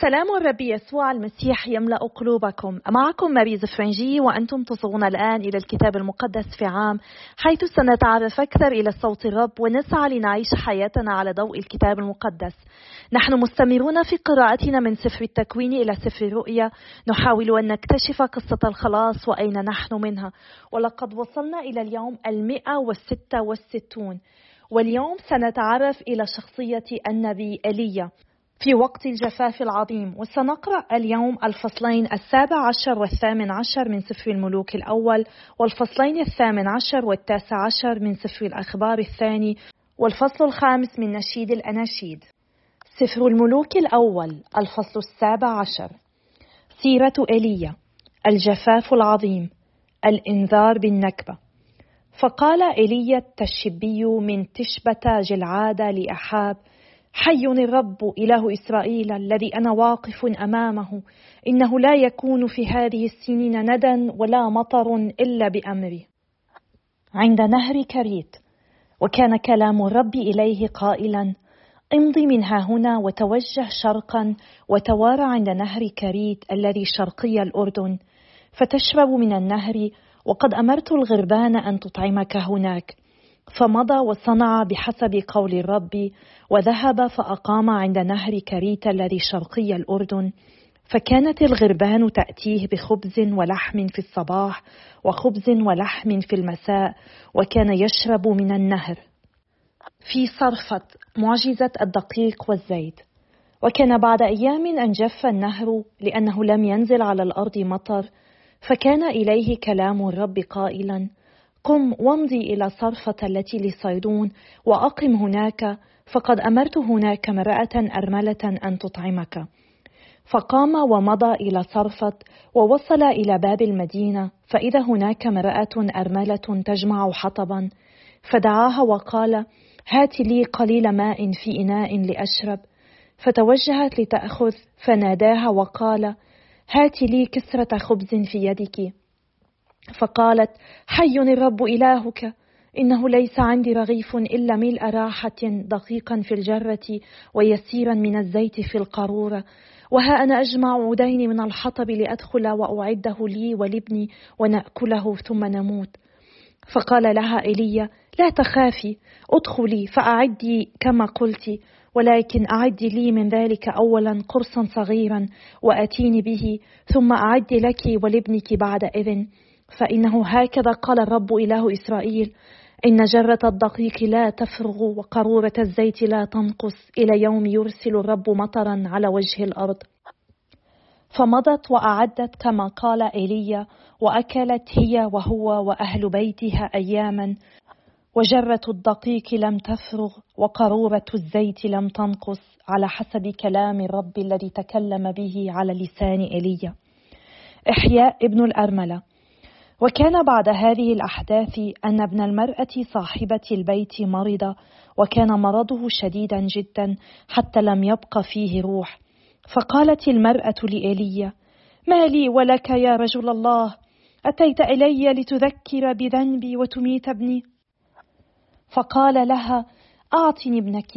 سلام الرب يسوع المسيح يملأ قلوبكم. معكم ماريز فرنجي وأنتم تصغون الآن إلى الكتاب المقدس في عام حيث سنتعرف أكثر إلى صوت الرب ونسعى لنعيش حياتنا على ضوء الكتاب المقدس. نحن مستمرون في قراءتنا من سفر التكوين إلى سفر الرؤيا. نحاول أن نكتشف قصة الخلاص وأين نحن منها. ولقد وصلنا إلى اليوم المئة والستة والستون واليوم سنتعرف إلى شخصية النبي إيليا في وقت الجفاف العظيم. وسنقرأ اليوم الفصلين السابع عشر والثامن عشر من سفر الملوك الأول والفصلين الثامن عشر والتاسع عشر من سفر الأخبار الثاني والفصل الخامس من نشيد الأناشيد. سفر الملوك الأول الفصل السابع عشر. سيرة إيليا الجفاف العظيم الإنذار بالنكبة. فقال إيليا التشبي من تشبة جلعادة لأحاب حي الرب إله إسرائيل الذي أنا واقف أمامه. إنه لا يكون في هذه السنين ندى ولا مطر إلا بأمري عند نهر كريت وكان كلام الرب إليه قائلا. امضي من ها هنا وتوجه شرقا وتوارى عند نهر كريت الذي شرقي الأردن. فتشرب من النهر وقد أمرت الغربان أن تطعمك هناك. فمضى وصنع بحسب قول الرب وذهب فأقام عند نهر كريت الذي شرقي الأردن فكانت الغربان تأتيه بخبز ولحم في الصباح وخبز ولحم في المساء وكان يشرب من النهر. في صرفة معجزة الدقيق والزيت. وكان بعد أيام أن جف النهر لأنه لم ينزل على الأرض مطر فكان إليه كلام الرب قائلا قم وامضي إلى صرفة التي لصيدون وأقم هناك فقد أمرت هناك امرأة أرملة أن تطعمك. فقام ومضى إلى صرفة ووصل إلى باب المدينة فإذا هناك امرأة أرملة تجمع حطبا فدعاها وقال هات لي قليل ماء في إناء لأشرب فتوجهت لتأخذ فناداها وقال هات لي كسرة خبز في يدك فقالت حي الرب إلهك. إنه ليس عندي رغيف إلا ملء راحة دقيقا في الجرة ويسيرا من الزيت في القارورة. وها أنا أجمع عودين من الحطب لأدخل وأعده لي ولابني ونأكله ثم نموت. فقال لها إيليا لا تخافي ادخلي فأعدي كما قلت ولكن أعدي لي من ذلك أولا قرصا صغيرا وأتيني به ثم أعد لك ولابنك بعد إذن. فإنه هكذا قال الرب إله إسرائيل إن جرة الدقيق لا تفرغ وقارورة الزيت لا تنقص إلى يوم يرسل الرب مطرا على وجه الأرض. فمضت وأعدت كما قال إيليا وأكلت هي وهو وأهل بيتها أياما وجرة الدقيق لم تفرغ وقارورة الزيت لم تنقص على حسب كلام الرب الذي تكلم به على لسان إيليا. إحياء ابن الأرملة. وكان بعد هذه الأحداث أن ابن المرأة صاحبة البيت مرض وكان مرضه شديدا جدا حتى لم يبق فيه روح. فقالت المرأة لإيليا ما لي ولك يا رجل الله أتيت إلي لتذكر بذنبي وتميت ابني. فقال لها أعطني ابنك.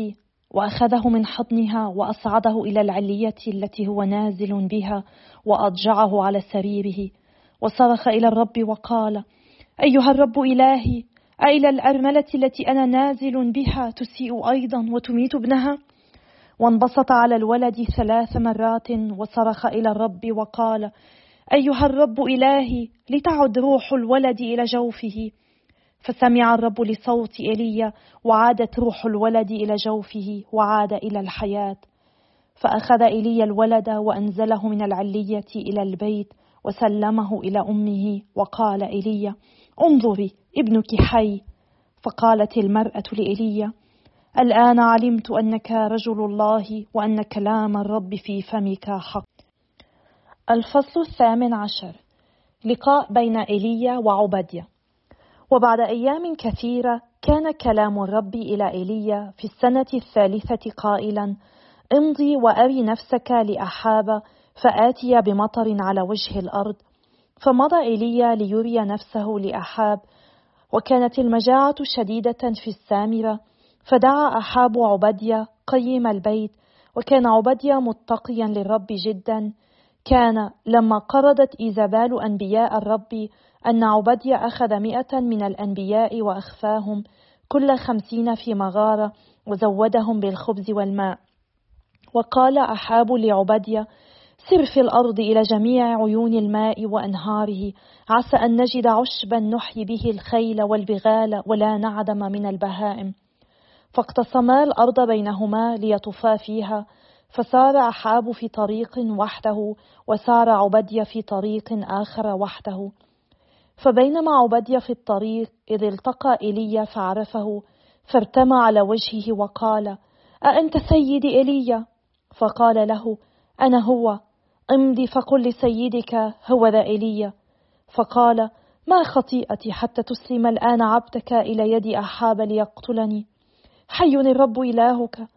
وأخذه من حضنها وأصعده إلى العلية التي هو نازل بها وأضجعه على سريره. وصرخ إلى الرب وقال أيها الرب إلهي أإلى الأرملة التي أنا نازل بها تسيء أيضا وتميت ابنها؟ وانبسط على الولد ثلاث مرات وصرخ إلى الرب وقال أيها الرب إلهي لتعد روح الولد إلى جوفه. فسمع الرب لصوت إيليا وعادت روح الولد إلى جوفه وعاد إلى الحياة. فأخذ إيليا الولد وأنزله من العلية إلى البيت وسلمه إلى أمه وقال إيليا انظري ابنك حي. فقالت المرأة لإيليا الآن علمت أنك رجل الله وأن كلام الرب في فمك حق. الفصل الثامن عشر. لقاء بين إيليا وعبدية وبعد أيام كثيرة كان كلام الرب إلى إيليا في السنة الثالثة قائلا امضي وأري نفسك لأحاب فآتي بمطر على وجه الأرض فمضى إيليا ليري نفسه لأحاب وكانت المجاعة شديدة في السامرة فدعا أحاب عبدية قيم البيت وكان عبديا متقيا للرب جدا. كان لما قرضت إيزابال أنبياء الرب أن عبديا أخذ مئة من الأنبياء وأخفاهم كل خمسين في مغارة وزودهم بالخبز والماء. وقال أحاب لعبديا سر في الأرض إلى جميع عيون الماء وأنهاره. عسى أن نجد عشبا نحيي به الخيل والبغال ولا نعدم من البهائم. فاقتسما الأرض بينهما ليطفا فيها. فسار أحاب في طريق وحده وسار عبدية في طريق آخر وحده. فبينما عبدية في الطريق إذ التقى إيليا فعرفه فارتمى على وجهه وقال أأنت سيدي إيليا فقال له أنا هو. امضي فقل لسيدك هو ذا إيليا فقال ما خطيئتي حتى تسلم الآن عبدك إلى يد أحاب ليقتلني. حي الرب إلهك.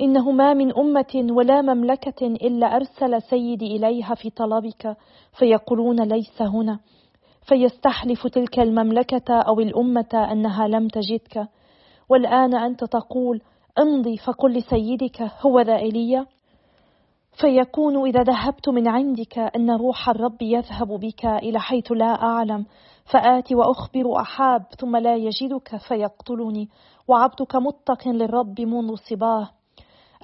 إنه ما من أمة ولا مملكة إلا أرسل سيدي إليها في طلبك فيقولون ليس هنا. فيستحلف تلك المملكة أو الأمة أنها لم تجدك. والآن أنت تقول امضي فقل لسيدك هو ذا إيليا فيكون إذا ذهبت من عندك أن روح الرب يذهب بك إلى حيث لا أعلم. فآتي وأخبر أحاب ثم لا يجدك فيقتلني. وعبدك متق للرب منذ صباه.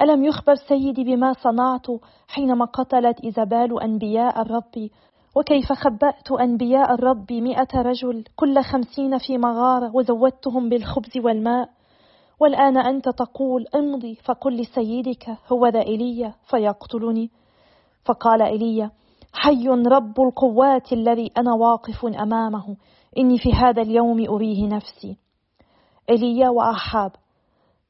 ألم يخبر سيدي بما صنعت حينما قتلت إيزابال أنبياء الرب؟ وكيف خبأت أنبياء الرب مئة رجل كل خمسين في مغارة وزودتهم بالخبز والماء؟ والآن أنت تقول امضي فقل لسيدك هو ذا إيليا فيقتلني. فقال إيليا حي رب القوات الذي أنا واقف أمامه. إني في هذا اليوم أريه نفسي. إيليا وأحاب.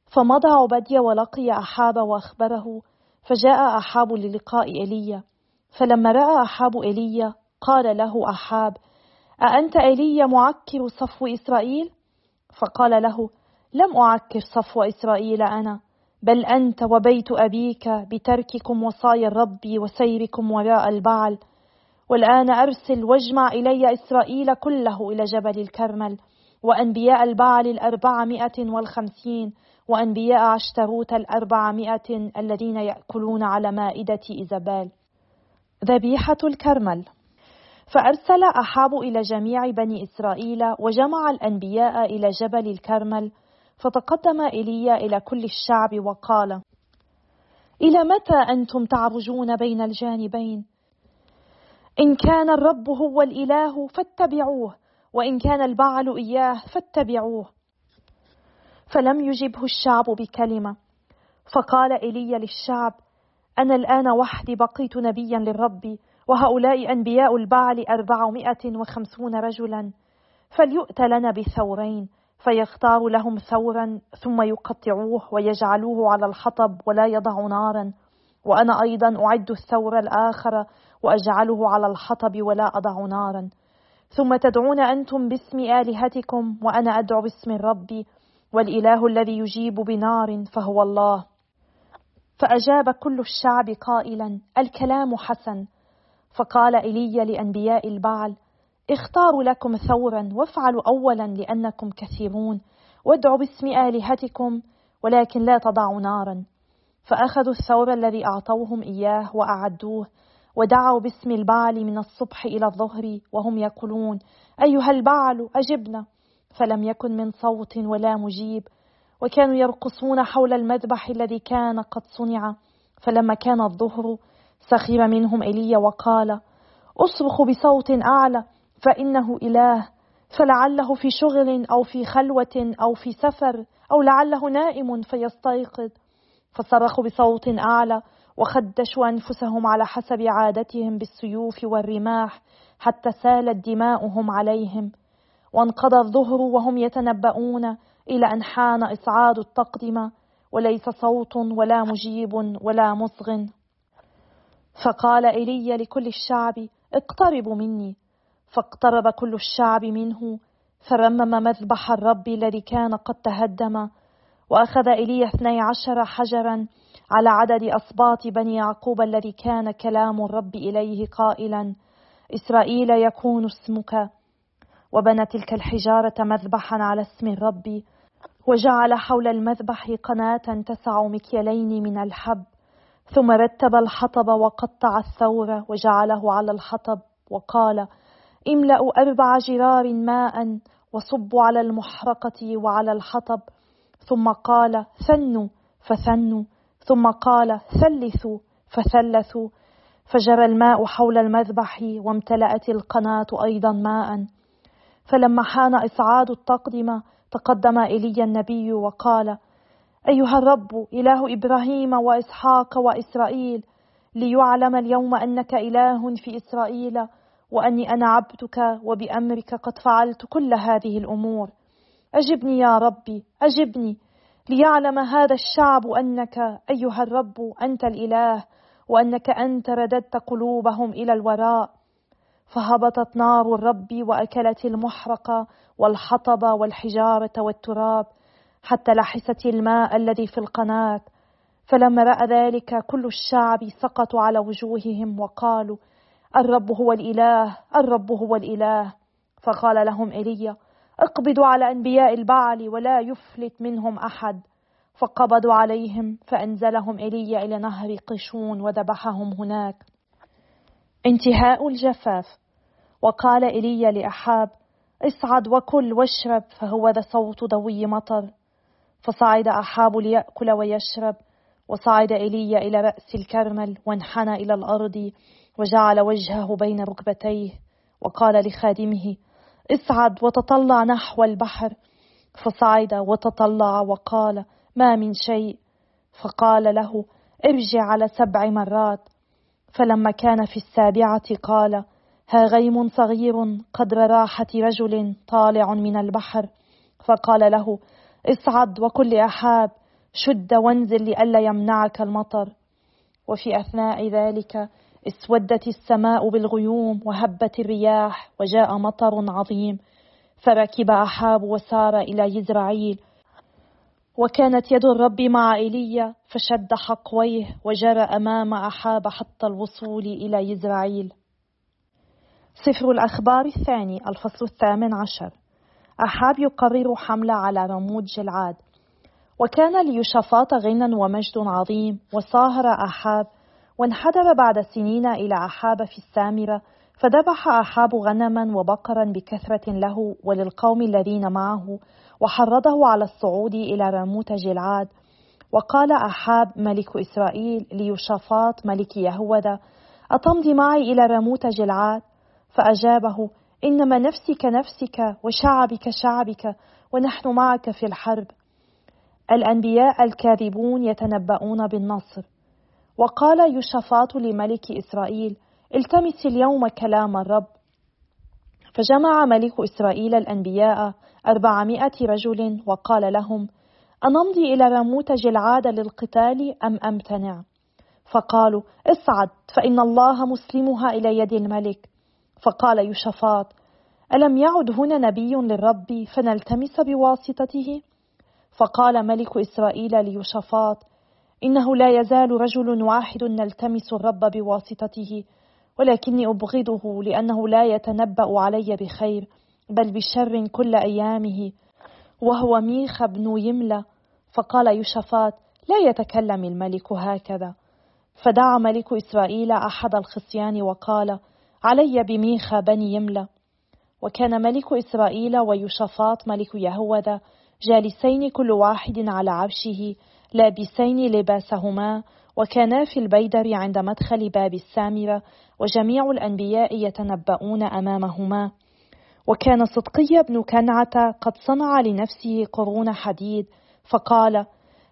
فمضى عبديا ولقي أحاب وأخبره فجاء أحاب للقاء إيليا فلما رأى أحاب إيليا قال له أحاب أأنت إيليا معكر صفو إسرائيل؟ فقال له لم أعكر صفو إسرائيل أنا بل أنت وبيت أبيك بترككم وصايا الرب وسيركم وراء البعل. والآن أرسل واجمع إلي إسرائيل كله إلى جبل الكرمل وأنبياء البعل الأربعمائة والخمسين وأنبياء عشتروت الأربعمائة الذين يأكلون على مائدة إيزابال ذبيحة الكرمل. فأرسل أحاب إلى جميع بني إسرائيل وجمع الأنبياء إلى جبل الكرمل فتقدم إيليا إلى كل الشعب وقال إلى متى أنتم تعرجون بين الجانبين؟ إن كان الرب هو الإله فاتبعوه وإن كان البعل إياه فاتبعوه. فلم يجبه الشعب بكلمة. فقال إيليا للشعب أنا الآن وحدي بقيت نبيا للرب وهؤلاء أنبياء البعل أربعمائة وخمسون رجلا فليؤت لنا بثورين. فيختار لهم ثورا ثم يقطعوه ويجعلوه على الحطب ولا يضع نارا. وأنا أيضا أعد الثور الآخر وأجعله على الحطب ولا أضع نارا. ثم تدعون أنتم باسم آلهتكم وأنا أدعو باسم الرب والإله الذي يجيب بنار فهو الله. فأجاب كل الشعب قائلا الكلام حسن. فقال إيليا لأنبياء البعل اختاروا لكم ثورا وافعلوا أولا لأنكم كثيرون وادعوا باسم آلهتكم ولكن لا تضعوا نارا. فأخذوا الثور الذي أعطوهم إياه وأعدوه ودعوا باسم البعل من الصبح إلى الظهر وهم يقولون أيها البعل أجبنا. فلم يكن من صوت ولا مجيب وكانوا يرقصون حول المذبح الذي كان قد صنع. فلما كان الظهر سخر منهم ايليا وقال اصرخ بصوت أعلى فإنه إله فلعله في شغل أو في خلوة أو في سفر أو لعله نائم فيستيقظ. فصرخوا بصوت أعلى وخدشوا أنفسهم على حسب عادتهم بالسيوف والرماح حتى سالت دماؤهم عليهم. وانقضى الظهر وهم يتنبؤون إلى أن حان إصعاد التقدمة. وليس صوت ولا مجيب ولا مصغ فقال إيليا لكل الشعب اقتربوا مني. فاقترب كل الشعب منه فرمم مذبح الرب الذي كان قد تهدم وأخذ إيليا اثني عشر حجرا على عدد أصباط بني يعقوب الذي كان كلام الرب إليه قائلا إسرائيل يكون اسمك. وبنى تلك الحجارة مذبحا على اسم الرب وجعل حول المذبح قناة تسع مكيالين من الحب ثم رتب الحطب وقطع الثور وجعله على الحطب وقال املأوا أربع جرار ماء وصبوا على المحرقة وعلى الحطب. ثم قال ثنوا فثنوا. ثم قال ثلثوا فثلثوا. فجرى الماء حول المذبح وامتلأت القناة أيضا ماء. فلما حان إصعاد التقدمة تقدم إلي النبي وقال أيها الرب إله إبراهيم وإسحاق وإسرائيل ليعلم اليوم أنك إله في إسرائيل وأني أنا عبدك وبأمرك قد فعلت كل هذه الأمور. أجبني يا ربي أجبني ليعلم هذا الشعب أنك أيها الرب أنت الإله وأنك أنت رددت قلوبهم إلى الوراء. فهبطت نار الرب وأكلت المحرقة والحطب والحجارة والتراب حتى لحست الماء الذي في القناة. فلما رأى ذلك كل الشعب سقطوا على وجوههم وقالوا الرب هو الإله الرب هو الإله. فقال لهم إيليا اقبضوا على أنبياء البعل ولا يفلت منهم أحد. فقبضوا عليهم فأنزلهم إيليا إلى نهر قشون وذبحهم هناك. انتهاء الجفاف. وقال إيليا لأحاب اصعد وكل واشرب فهو ذا صوت ضوي مطر. فصعد أحاب ليأكل ويشرب. وصعد إيليا إلى رأس الكرمل وانحنى إلى الأرض. وجعل وجهه بين ركبتيه وقال لخادمه اصعد وتطلع نحو البحر. فصعد وتطلع وقال ما من شيء. فقال له ارجع على سبع مرات. فلما كان في السابعة قال ها غيم صغير قدر راحة رجل طالع من البحر. فقال له اصعد وكل أحاب شد وانزل لئلا يمنعك المطر. وفي أثناء ذلك اسودت السماء بالغيوم وهبت الرياح وجاء مطر عظيم فركب أحاب وسار إلى يزرعيل. وكانت يد الرب مع إيليا فشد حقويه وجرى أمام أحاب حتى الوصول إلى يزرعيل. سفر الأخبار الثاني الفصل الثامن عشر. أحاب يقرر حمله على رمود جلعاد. وكان ليشفاط غنى ومجد عظيم وصاهر أحاب وانحدر بعد سنين إلى أحاب في السامره فذبح أحاب غنما وبقرا بكثرة له وللقوم الذين معه وحرضه على الصعود إلى راموت جلعاد. وقال أحاب ملك إسرائيل ليشافاط ملك يهوذا أتمضي معي إلى راموت جلعاد؟ فأجابه إنما نفسي كنفسك وشعبي كشعبك ونحن معك في الحرب. الأنبياء الكاذبون يتنبؤون بالنصر. وقال يشافاط لملك إسرائيل التمس اليوم كلام الرب. فجمع ملك إسرائيل الأنبياء أربعمائة رجل وقال لهم أنمضي إلى راموت جلعاد للقتال أم أمتنع؟ فقالوا اصعد فإن الله مسلمها إلى يد الملك. فقال يشفاط ألم يعد هنا نبي للرب فنلتمس بواسطته؟ فقال ملك إسرائيل ليشفاط إنه لا يزال رجل واحد نلتمس الرب بواسطته ولكني أبغضه لأنه لا يتنبأ علي بخير بل بشر كل أيامه. وهو ميخ بن يملى فقال يوشفات لا يتكلم الملك هكذا. فدعا ملك إسرائيل أحد الخصيان وقال علي بميخا بني يملى وكان ملك إسرائيل ويوشفاط ملك يهوذا جالسين كل واحد على عرشه لابسين لباسهما وكانا في البيدر عند مدخل باب السامرة وجميع الأنبياء يتنبؤون أمامهما. وكان صدقي بن كنعة قد صنع لنفسه قرون حديد فقال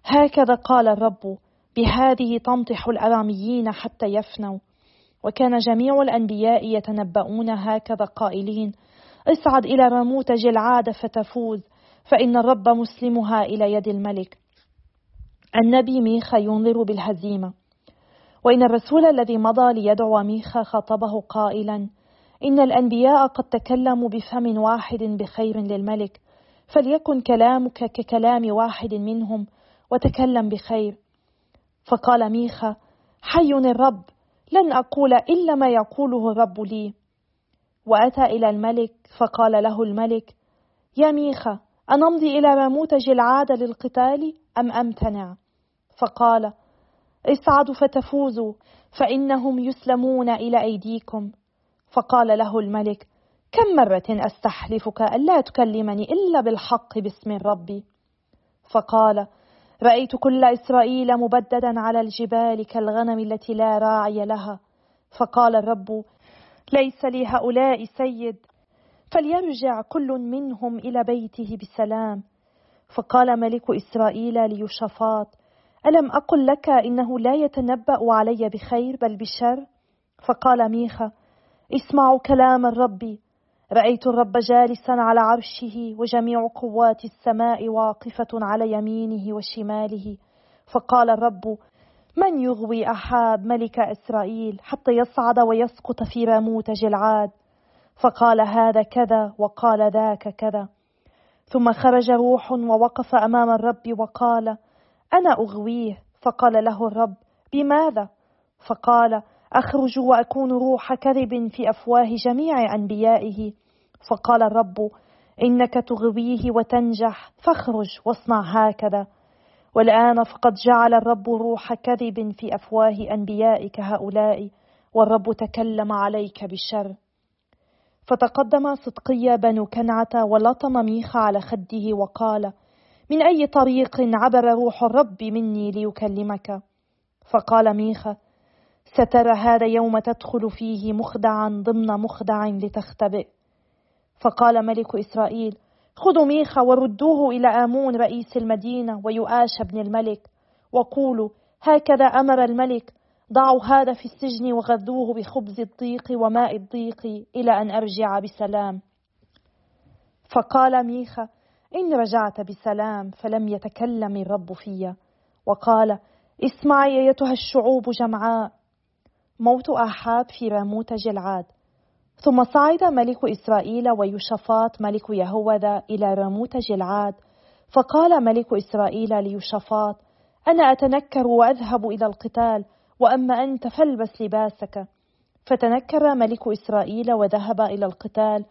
هكذا قال الرب بهذه تنطح الأراميين حتى يفنوا وكان جميع الأنبياء يتنبؤون هكذا قائلين اصعد إلى رموت جلعاد فتفوز فإن الرب مسلمها إلى يد الملك النبي ميخا ينذر بالهزيمة. وإن الرسول الذي مضى ليدعو ميخا خاطبه قائلا إن الأنبياء قد تكلموا بفم واحد بخير للملك فليكن كلامك ككلام واحد منهم وتكلم بخير. فقال ميخا حي الرب لن أقول إلا ما يقوله الرب لي. وأتى إلى الملك فقال له الملك يا ميخا أنمضي إلى راموت جلعاد للقتال أم أمتنع؟ فقال اصعدوا فتفوزوا فإنهم يسلمون إلى أيديكم. فقال له الملك كم مرة أستحلفك ألا تكلمني إلا بالحق باسم الرب فقال رأيت كل إسرائيل مبددا على الجبال كالغنم التي لا راعي لها. فقال الرب ليس لي هؤلاء سيد فليرجع كل منهم إلى بيته بسلام. فقال ملك إسرائيل ليوشافاط ألم أقل لك إنه لا يتنبأ علي بخير بل بشر؟ فقال ميخا اسمعوا كلام الرب. رأيت الرب جالسا على عرشه وجميع قوات السماء واقفة على يمينه وشماله. فقال الرب من يغوي أحاب ملك إسرائيل حتى يصعد ويسقط في راموت جلعاد؟ فقال هذا كذا وقال ذاك كذا. ثم خرج روح ووقف أمام الرب وقال أنا أغويه؟ فقال له الرب بماذا؟ فقال أخرج وأكون روح كذب في أفواه جميع أنبيائه. فقال الرب إنك تغويه وتنجح فاخرج واصنع هكذا. والآن فقد جعل الرب روح كذب في أفواه أنبيائك هؤلاء والرب تكلم عليك بالشر. فتقدم صدقي بن كنعة ولطم ميخا على خده وقال من أي طريق عبر روح الرب مني ليكلمك؟ فقال ميخا سترى هذا يوم تدخل فيه مخدعا ضمن مخدع لتختبئ. فقال ملك إسرائيل خذوا ميخا وردوه إلى آمون رئيس المدينة ويؤاش بن الملك وقولوا هكذا أمر الملك ضعوا هذا في السجن وغذوه بخبز الضيق وماء الضيق إلى أن أرجع بسلام. فقال ميخا إن رجعت بسلام فلم يتكلم الرب في وقال اسمعي أيتها الشعوب جمعاء. موت أحاب في راموت جلعاد. ثم صعد ملك إسرائيل ويوشفاط ملك يهوذا إلى راموت جلعاد. فقال ملك إسرائيل ليوشفاط أنا أتنكر وأذهب إلى القتال وأما أنت فالبس لباسك. فتنكر ملك إسرائيل وذهب إلى القتال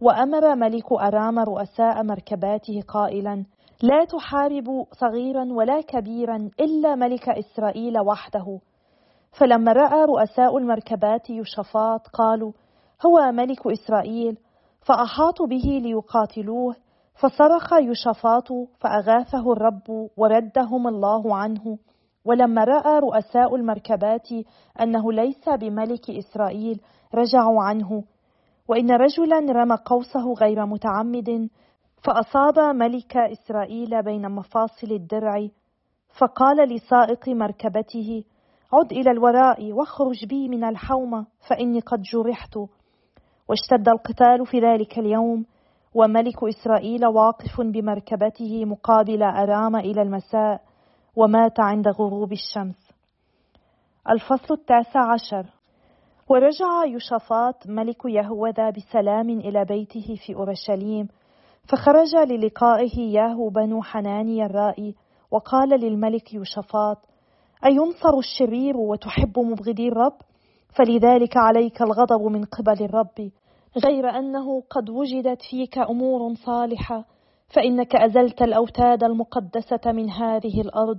وأمر ملك أرام رؤساء مركباته قائلا لا تحاربوا صغيرا ولا كبيرا إلا ملك إسرائيل وحده. فلما رأى رؤساء المركبات يشفاط قالوا هو ملك إسرائيل. فأحاطوا به ليقاتلوه فصرخ يشفاط فأغاثه الرب وردهم الله عنه. ولما رأى رؤساء المركبات أنه ليس بملك إسرائيل رجعوا عنه. وإن رجلا رمى قوسه غير متعمد فأصاب ملك إسرائيل بين مفاصل الدرع فقال لسائق مركبته عد إلى الوراء واخرج بي من الحومه فإني قد جرحت. واشتد القتال في ذلك اليوم وملك إسرائيل واقف بمركبته مقابل أرام إلى المساء ومات عند غروب الشمس. الفصل التاسع عشر. ورجع يوشافاط ملك يهوذا بسلام إلى بيته في أورشليم فخرج للقائه ياهو بنو حناني الرائي وقال للملك يوشافاط أينصر الشرير وتحب مبغضي الرب؟ فلذلك عليك الغضب من قبل الرب غير أنه قد وجدت فيك أمور صالحة فإنك أزلت الأوتاد المقدسة من هذه الأرض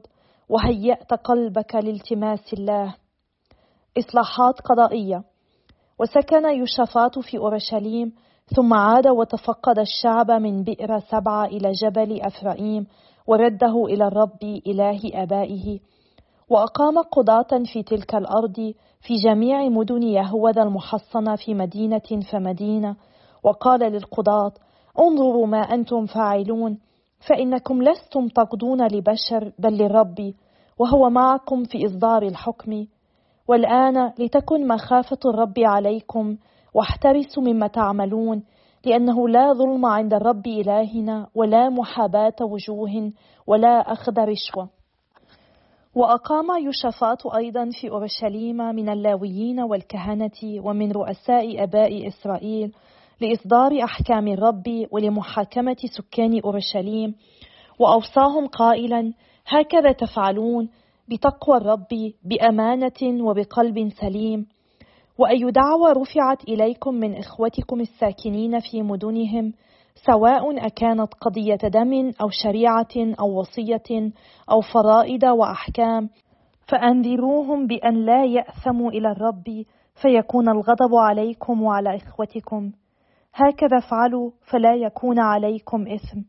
وهيأت قلبك لالتماس الله. إصلاحات قضائية. وسكن يوشافاط في أورشليم ثم عاد وتفقد الشعب من بئر سبعة إلى جبل أفرائيم ورده إلى الرب إله آبائه. وأقام قضاة في تلك الأرض في جميع مدن يهوذا المحصنة في مدينة فمدينة. وقال للقضاة انظروا ما أنتم فاعلون فإنكم لستم تقضون لبشر بل للرب وهو معكم في إصدار الحكم. والآن لتكن مخافة الرب عليكم واحترسوا مما تعملون لأنه لا ظلم عند الرب إلهنا ولا محاباة وجوه ولا أخذ رشوة. وأقام يوشفاط أيضا في أورشليم من اللاويين والكهنة ومن رؤساء أباء إسرائيل لإصدار أحكام الرب ولمحاكمة سكان أورشليم وأوصاهم قائلا هكذا تفعلون بتقوى الرب بأمانة وبقلب سليم. وأي دعوة رفعت إليكم من إخوتكم الساكنين في مدنهم سواء أكانت قضية دم أو شريعة أو وصية أو فرائض وأحكام فأنذروهم بأن لا يأثموا إلى الرب فيكون الغضب عليكم وعلى إخوتكم. هكذا افعلوا فلا يكون عليكم إثم.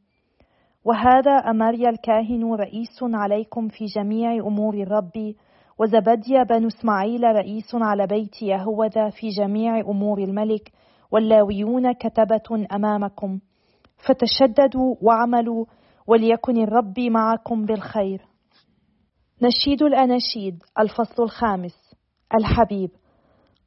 وهذا أمري الكاهن رئيس عليكم في جميع أمور الرب وزبديا بن إسماعيل رئيس على بيت يهوذا في جميع أمور الملك واللاويون كتبة أمامكم. فتشددوا واعملوا وليكن الرب معكم بالخير. نشيد الأناشيد الفصل الخامس. الحبيب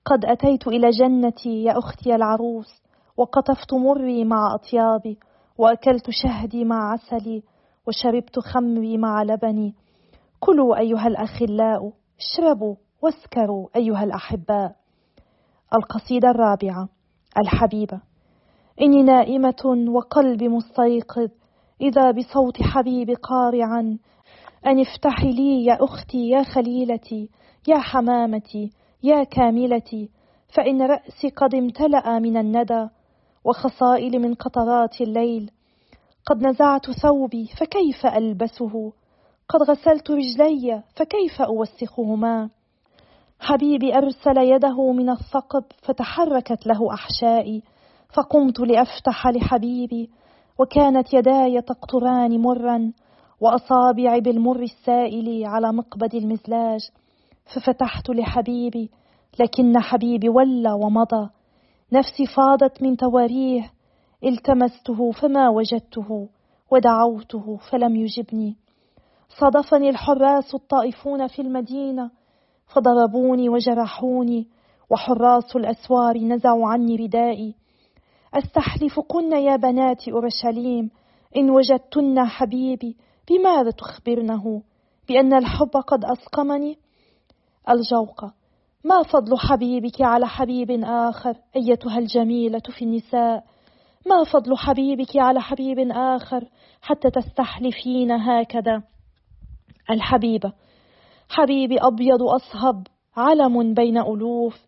قد أتيت إلى جنتي يا أختي العروس وقطفت مري مع أطيابي وأكلت شهدي مع عسلي وشربت خمري مع لبني. كلوا أيها الأخلاء اشربوا واسكروا أيها الأحباء. القصيدة الرابعة الحبيبة. إني نائمة وقلبي مستيقظ إذا بصوت حبيبي قارعا. أن افتحي لي يا أختي يا خليلتي يا حمامتي يا كاملتي. فإن رأسي قد امتلأ من الندى وخصائل من قطرات الليل. قد نزعت ثوبي فكيف ألبسه؟ قد غسلت رجلي فكيف أوسخهما؟ حبيبي أرسل يده من الثقب فتحركت له أحشائي. فقمت لأفتح لحبيبي وكانت يداي تقطران مرا وأصابعي بالمر السائل على مقبض المزلاج. ففتحت لحبيبي لكن حبيبي ولى ومضى. نفسي فاضت من تواريه التمسته فما وجدته ودعوته فلم يجبني. صادفني الحراس الطائفون في المدينة فضربوني وجرحوني وحراس الأسوار نزعوا عني ردائي. استحلفكن يا بنات أورشليم إن وجدتن حبيبي بماذا تخبرنه؟ بأن الحب قد اسقمني الجوقه ما فضل حبيبك على حبيب آخر أيتها الجميلة في النساء؟ ما فضل حبيبك على حبيب آخر حتى تستحلفين هكذا؟ الحبيبة حبيبي أبيض أصهب علم بين ألوف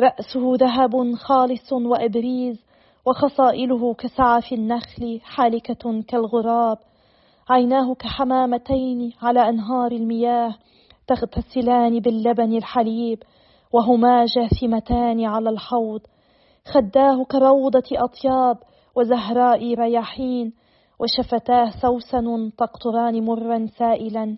رأسه ذهب خالص وإبريز وخصائله كسعف النخل حالكة كالغراب. عيناه كحمامتين على أنهار المياه تغتسلان باللبن الحليب. وهما جاثمتان على الحوض خداه كروضة أطياب وزهراء رياحين وشفتاه سوسن تقطران مرا سائلا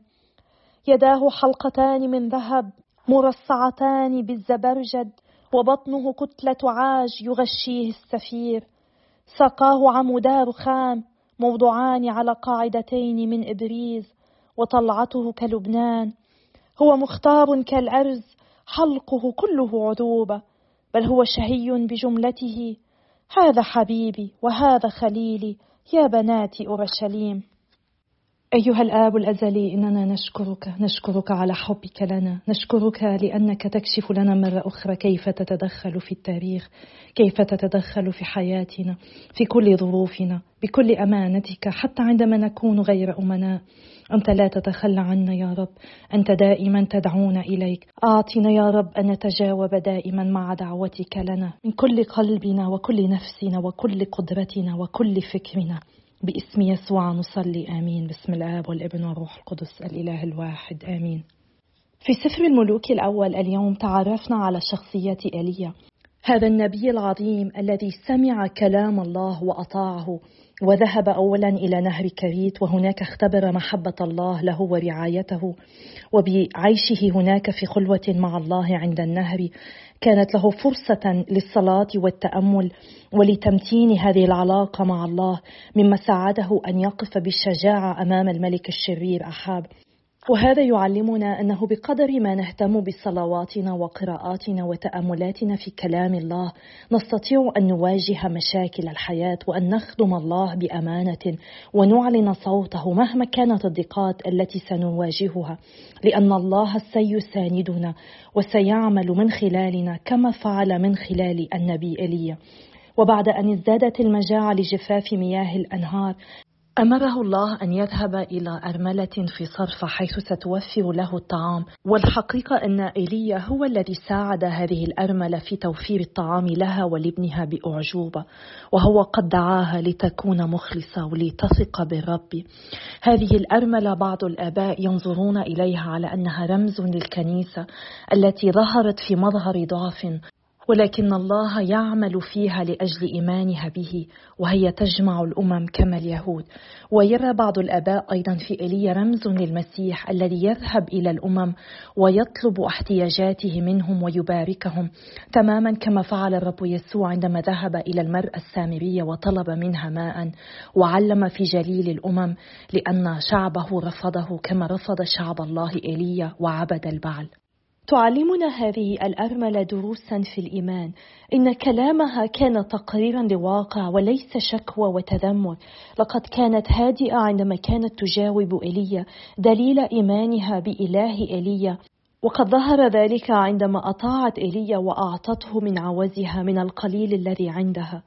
يداه حلقتان من ذهب مرصعتان بالزبرجد وبطنه كتلة عاج يغشيه السفير. ساقاه عمودا رخام موضوعان على قاعدتين من إبريز وطلعته كلبنان. هو مختار كالأرز حلقه كله عذوبة بل هو شهي بجملته هذا حبيبي وهذا خليلي يا بنات أورشليم. أيها الآب الأزلي إننا نشكرك نشكرك على حبك لنا. نشكرك لأنك تكشف لنا مرة أخرى كيف تتدخل في التاريخ كيف تتدخل في حياتنا في كل ظروفنا بكل أمانتك حتى عندما نكون غير أمناء. أنت لا تتخلى عنا يا رب. أنت دائما تدعونا إليك. أعطنا يا رب أن نتجاوب دائما مع دعوتك لنا. من كل قلبنا وكل نفسنا وكل قدرتنا وكل فكرنا. باسم يسوع نصلي آمين. باسم الآب والابن والروح القدس الإله الواحد آمين. في سفر الملوك الأول اليوم تعرفنا على شخصية إيليا. هذا النبي العظيم الذي سمع كلام الله وأطاعه وذهب اولا إلى نهر كريت وهناك اختبر محبة الله له ورعايته. وبعيشه هناك في خلوة مع الله عند النهر كانت له فرصة للصلاة والتأمل ولتمتين هذه العلاقة مع الله مما ساعده أن يقف بالشجاعة أمام الملك الشرير أحاب. وهذا يعلمنا أنه بقدر ما نهتم بصلواتنا وقراءاتنا وتأملاتنا في كلام الله نستطيع أن نواجه مشاكل الحياة وأن نخدم الله بأمانة ونعلن صوته مهما كانت الضيقات التي سنواجهها لأن الله سيساندنا وسيعمل من خلالنا كما فعل من خلال النبي ايليا وبعد أن ازدادت المجاعة لجفاف مياه الأنهار أمره الله أن يذهب إلى أرملة في صرفة حيث ستوفر له الطعام. والحقيقة أن إيليا هو الذي ساعد هذه الأرملة في توفير الطعام لها ولابنها بأعجوبة وهو قد دعاها لتكون مخلصة ولتثق بالرب. هذه الأرملة بعض الآباء ينظرون إليها على أنها رمز للكنيسة التي ظهرت في مظهر ضعف ولكن الله يعمل فيها لأجل إيمانها به وهي تجمع الأمم كما اليهود. ويرى بعض الآباء أيضا في إيليا رمز للمسيح الذي يذهب إلى الأمم ويطلب احتياجاته منهم ويباركهم تماما كما فعل الرب يسوع عندما ذهب إلى المرأة السامرية وطلب منها ماء وعلم في جليل الأمم لأن شعبه رفضه كما رفض شعب الله إيليا وعبد البعل. تعلمنا هذه الأرملة دروسا في الإيمان. إن كلامها كان تقريرا لواقع وليس شكوى وتذمر. لقد كانت هادئة عندما كانت تجاوب إيليا دليل إيمانها بإله إيليا وقد ظهر ذلك عندما أطاعت إيليا وأعطته من عوزها من القليل الذي عندها.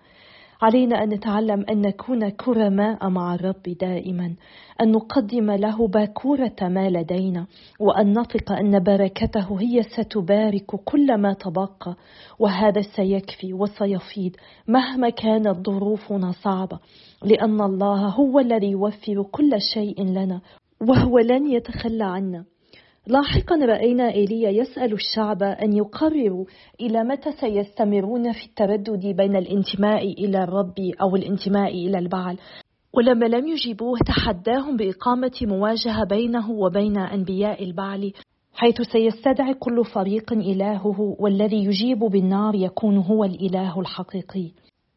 علينا أن نتعلم أن نكون كرماء مع الرب دائما أن نقدم له باكورة ما لدينا وأن نثق أن بركته هي ستبارك كل ما تبقى وهذا سيكفي وسيفيض مهما كانت ظروفنا صعبة لأن الله هو الذي يوفر كل شيء لنا وهو لن يتخلى عنا. لاحقا رأينا إيليا يسأل الشعب أن يقرروا إلى متى سيستمرون في التردد بين الانتماء إلى الرب أو الانتماء إلى البعل. ولما لم يجيبوه تحداهم بإقامة مواجهة بينه وبين أنبياء البعل حيث سيستدعي كل فريق إلهه والذي يجيب بالنار يكون هو الإله الحقيقي.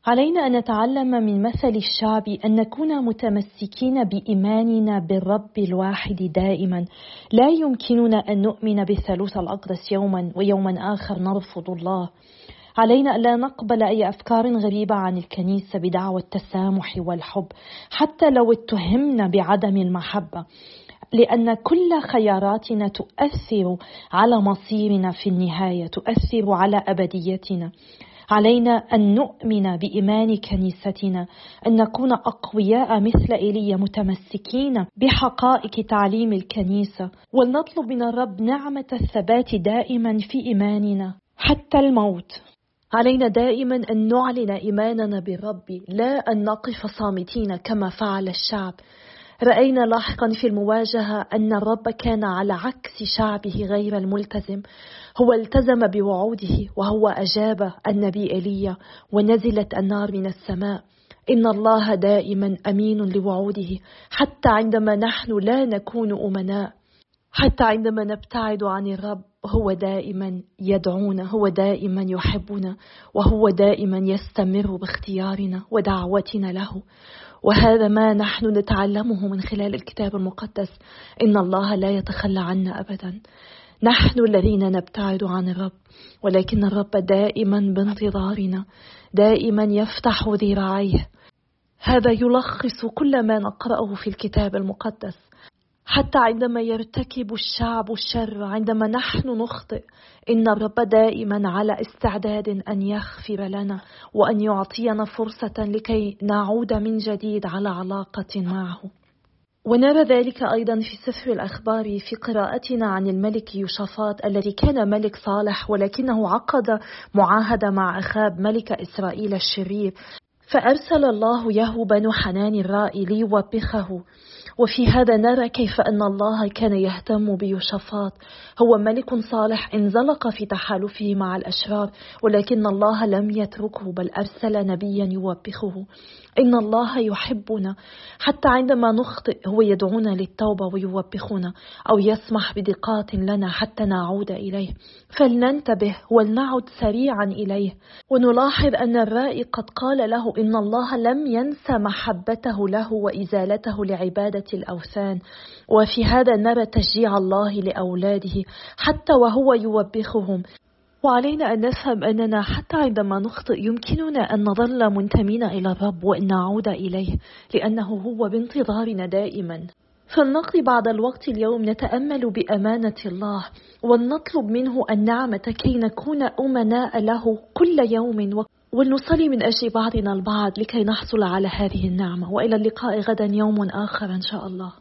علينا أن نتعلم من مثل الشعب أن نكون متمسكين بإيماننا بالرب الواحد دائما. لا يمكننا أن نؤمن بالثالوث الأقدس يوما ويوما آخر نرفض الله. علينا ألا نقبل أي أفكار غريبة عن الكنيسة بدعوى التسامح والحب حتى لو اتهمنا بعدم المحبة لأن كل خياراتنا تؤثر على مصيرنا في النهاية تؤثر على أبديتنا. علينا أن نؤمن بإيمان كنيستنا أن نكون أقوياء مثل إيليا متمسكين بحقائق تعليم الكنيسة. ولنطلب من الرب نعمة الثبات دائما في إيماننا حتى الموت. علينا دائما أن نعلن إيماننا بالرب لا أن نقف صامتين كما فعل الشعب. رأينا لاحقا في المواجهة أن الرب كان على عكس شعبه غير الملتزم. هو التزم بوعوده وهو أجاب النبي إيليا ونزلت النار من السماء. إن الله دائما أمين لوعوده حتى عندما نحن لا نكون أمناء. حتى عندما نبتعد عن الرب هو دائما يدعونا هو دائما يحبنا وهو دائما يستمر باختيارنا ودعوتنا له. وهذا ما نحن نتعلمه من خلال الكتاب المقدس. إن الله لا يتخلى عنا ابدا. نحن الذين نبتعد عن الرب ولكن الرب دائما بانتظارنا دائما يفتح ذراعيه. هذا يلخص كل ما نقرأه في الكتاب المقدس. حتى عندما يرتكب الشعب الشر عندما نحن نخطئ إن الرب دائما على استعداد أن يغفر لنا وأن يعطينا فرصة لكي نعود من جديد على علاقة معه. ونرى ذلك أيضا في سفر الأخبار في قراءتنا عن الملك يوشافاط الذي كان ملك صالح ولكنه عقد معاهدة مع أخاب ملك إسرائيل الشرير. فأرسل الله يهو بن حنان الرائي ليوبخه. وفي هذا نرى كيف أن الله كان يهتم بيوشافاط هو ملك صالح انزلق في تحالفه مع الأشرار ولكن الله لم يتركه بل أرسل نبيا يوبخه. إن الله يحبنا حتى عندما نخطئ هو يدعونا للتوبة ويوبخنا أو يسمح بدقات لنا حتى نعود إليه. فلننتبه ولنعد سريعا إليه. ونلاحظ أن الرائي قد قال له إن الله لم ينسى محبته له وإزالته لعبادة الأوثان وفي هذا نرى تشجيع الله لأولاده حتى وهو يوبخهم. وعلينا أن نفهم أننا حتى عندما نخطئ يمكننا أن نظل منتمين إلى الرب وأن نعود إليه لأنه هو بانتظارنا دائما. فلنقضي بعض الوقت اليوم نتأمل بأمانة الله ولنطلب منه النعمة كي نكون أمناء له كل يوم ولنصلي من أجل بعضنا البعض لكي نحصل على هذه النعمة. وإلى اللقاء غدا يوم آخر إن شاء الله.